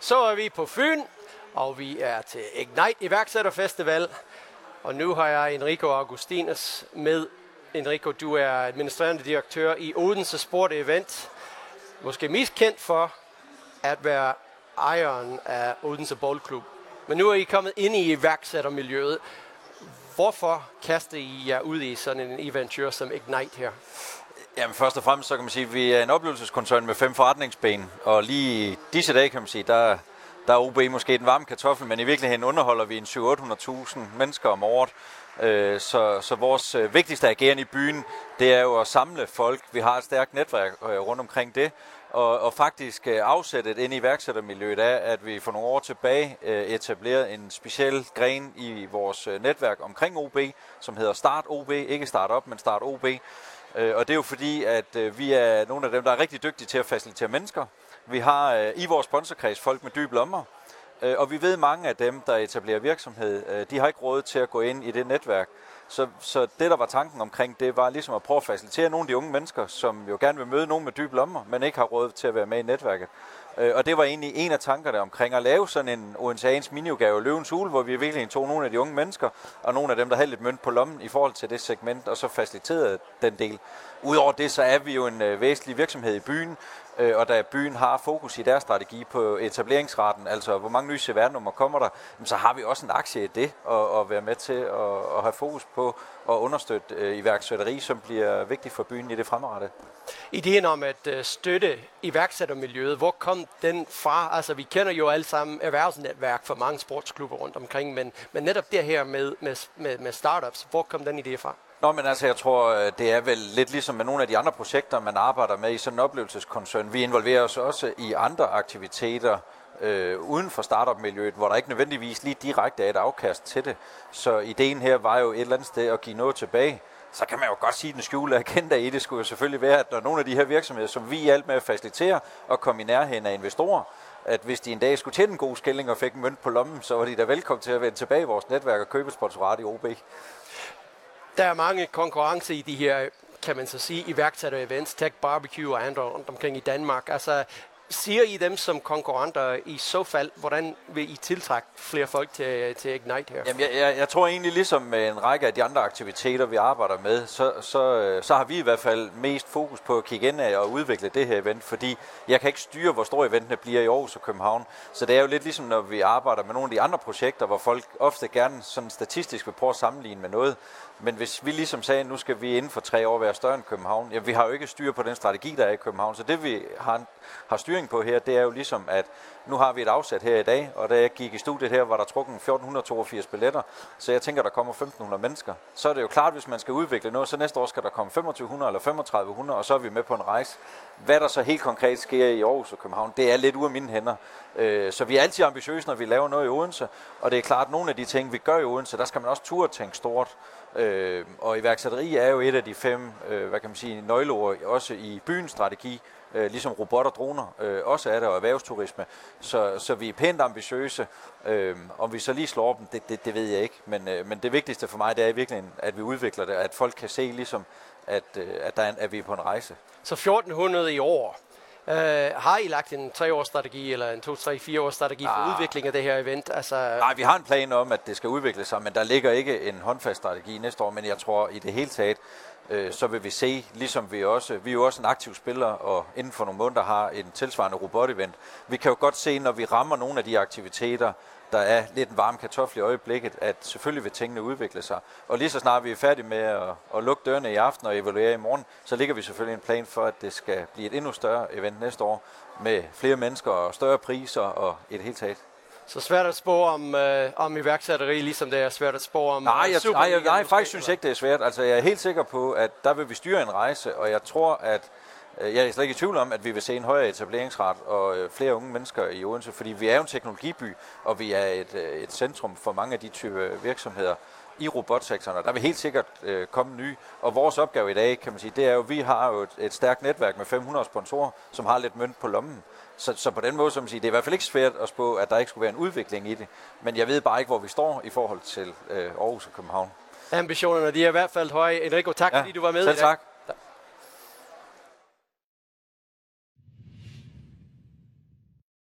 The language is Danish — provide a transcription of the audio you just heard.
Så er vi på Fyn, og vi er til Ignite iværksætterfestival. Og nu har jeg Enrico Augustinus med. Enrico, du er administrerende direktør i Odense Sport Event. Måske mest kendt for at være ejeren af Odense Boldklub. Men nu er I kommet ind i iværksættermiljøet. Hvorfor kaster I jer ud i sådan en eventyr som Ignite her? Jamen først og fremmest så kan man sige, at vi er en oplevelseskoncern med fem forretningsben, og lige disse dage kan man sige, der, der er OB måske den varme kartoffel, men i virkeligheden underholder vi en 700-800.000 mennesker om året. Øh, så, så vores øh, vigtigste agerende i byen, det er jo at samle folk. Vi har et stærkt netværk øh, rundt omkring det, og, og faktisk øh, afsættet ind i iværksættermiljøet er, at vi for nogle år tilbage etablerede en speciel gren i vores netværk omkring OB, som hedder Start OB, ikke Start Up, men Start OB. Øh, og det er jo fordi, at øh, vi er nogle af dem, der er rigtig dygtige til at facilitere mennesker. Vi har øh, i vores sponsorkreds folk med dybe lommer, og vi ved, at mange af dem, der etablerer virksomhed, de har ikke råd til at gå ind i det netværk. Så, så det, der var tanken omkring det, var ligesom at prøve at facilitere nogle af de unge mennesker, som jo gerne vil møde nogen med dybe lommer, men ikke har råd til at være med i netværket. Øh, og det var egentlig en af tankerne omkring at lave sådan en ONCA'ens minigave Løvens Hule, hvor vi virkelig tog nogle af de unge mennesker, og nogle af dem, der havde lidt mønt på lommen i forhold til det segment, og så faciliterede den del. Udover det, så er vi jo en øh, væsentlig virksomhed i byen, øh, og da byen har fokus i deres strategi på etableringsraten, altså hvor mange nye CVR-nummer kommer der, så har vi også en aktie i det, og, at være med til at, at have fokus på at understøtte øh, iværksætteri, som bliver vigtigt for byen i det fremadrettet. Ideen om at øh, støtte iværksættermiljøet, hvor kom den fra? Altså vi kender jo alle sammen erhvervsnetværk for mange sportsklubber rundt omkring, men, men netop det her med, med, med, med startups, hvor kom den idé fra? Nå, men altså, jeg tror, øh, det er vel lidt ligesom med nogle af de andre projekter, man arbejder med i sådan en oplevelseskoncern. Vi involverer os også i andre aktiviteter, øh, uden for startup-miljøet, hvor der ikke nødvendigvis lige direkte er et afkast til det. Så ideen her var jo et eller andet sted at give noget tilbage. Så kan man jo godt sige, at den skjule agenda i det skulle jo selvfølgelig være, at når nogle af de her virksomheder, som vi hjalp med at facilitere og komme i nærheden af investorer, at hvis de en dag skulle tjene en god skilling og fik en mønt på lommen, så var de da velkommen til at vende tilbage i vores netværk og købe sponsorat i OB. Der er mange konkurrence i de her kan man så sige, iværksætter-events, Tech Barbecue og andre rundt omkring i Danmark. Altså, Siger I dem som konkurrenter i så fald, hvordan vil I tiltrække flere folk til, til Ignite her? Jamen, jeg, jeg, jeg tror egentlig ligesom med en række af de andre aktiviteter, vi arbejder med, så, så, øh, så har vi i hvert fald mest fokus på at kigge ind og udvikle det her event, fordi jeg kan ikke styre, hvor store eventene bliver i Aarhus og København. Så det er jo lidt ligesom, når vi arbejder med nogle af de andre projekter, hvor folk ofte gerne sådan statistisk vil prøve at sammenligne med noget. Men hvis vi ligesom sagde, at nu skal vi inden for tre år være større end København, ja, vi har jo ikke styr på den strategi, der er i København. Så det vi har, har styring på her, det er jo ligesom, at nu har vi et afsæt her i dag, og da jeg gik i studiet her, var der trukket 1482 billetter, så jeg tænker, der kommer 1500 mennesker. Så er det jo klart, hvis man skal udvikle noget, så næste år skal der komme 2500 eller 3500, og så er vi med på en rejse. Hvad der så helt konkret sker i Aarhus og København, det er lidt ude af mine hænder. Øh, så vi er altid ambitiøse, når vi laver noget i Odense, og det er klart, at nogle af de ting, vi gør i Odense, der skal man også turde tænke stort. Øh, og iværksætteri er jo et af de fem, øh, hvad kan man sige, nøgleord også i byens strategi, øh, ligesom robotter og droner øh, også er der, og erhvervsturisme. Så, så vi er pænt ambitiøse. Øh, om vi så lige slår dem, det, det, det ved jeg ikke. Men, øh, men det vigtigste for mig, det er virkelig, at vi udvikler det, at folk kan se ligesom, at, øh, at, der er, at vi er på en rejse. Så 1400 i år. Uh, har I lagt en tre strategi eller en to, tre, fire års strategi for ah. udvikling af det her event? Altså... Nej, vi har en plan om, at det skal udvikle sig, men der ligger ikke en håndfast strategi næste år, men jeg tror i det hele taget, øh, så vil vi se, ligesom vi også, vi er jo også en aktiv spiller, og inden for nogle måneder har en tilsvarende robot-event. Vi kan jo godt se, når vi rammer nogle af de aktiviteter, der er lidt en varm kartoffel i øjeblikket, at selvfølgelig vil tingene udvikle sig. Og lige så snart vi er færdige med at, at lukke dørene i aften og evaluere i morgen, så ligger vi selvfølgelig en plan for, at det skal blive et endnu større event næste år, med flere mennesker og større priser og et helt taget. Så svært at spå om, øh, om iværksætteri, ligesom det er svært at spå om Nej, jeg, nej, jeg, nej faktisk synes jeg ikke, det er svært. Altså, jeg er helt sikker på, at der vil vi styre en rejse, og jeg tror, at øh, jeg er slet ikke i tvivl om, at vi vil se en højere etableringsret og øh, flere unge mennesker i Odense, fordi vi er jo en teknologiby, og vi er et, øh, et centrum for mange af de type virksomheder i robotsektoren, og der vil helt sikkert øh, komme nye. Og vores opgave i dag, kan man sige, det er jo, at vi har jo et, et stærkt netværk med 500 sponsorer, som har lidt mønt på lommen. Så, så på den måde, som siger, det er i hvert fald ikke svært at spå, at der ikke skulle være en udvikling i det. Men jeg ved bare ikke, hvor vi står i forhold til øh, Aarhus og København. Ambitionerne de er i hvert fald høje. Enrico, tak ja, fordi du var med selv tak.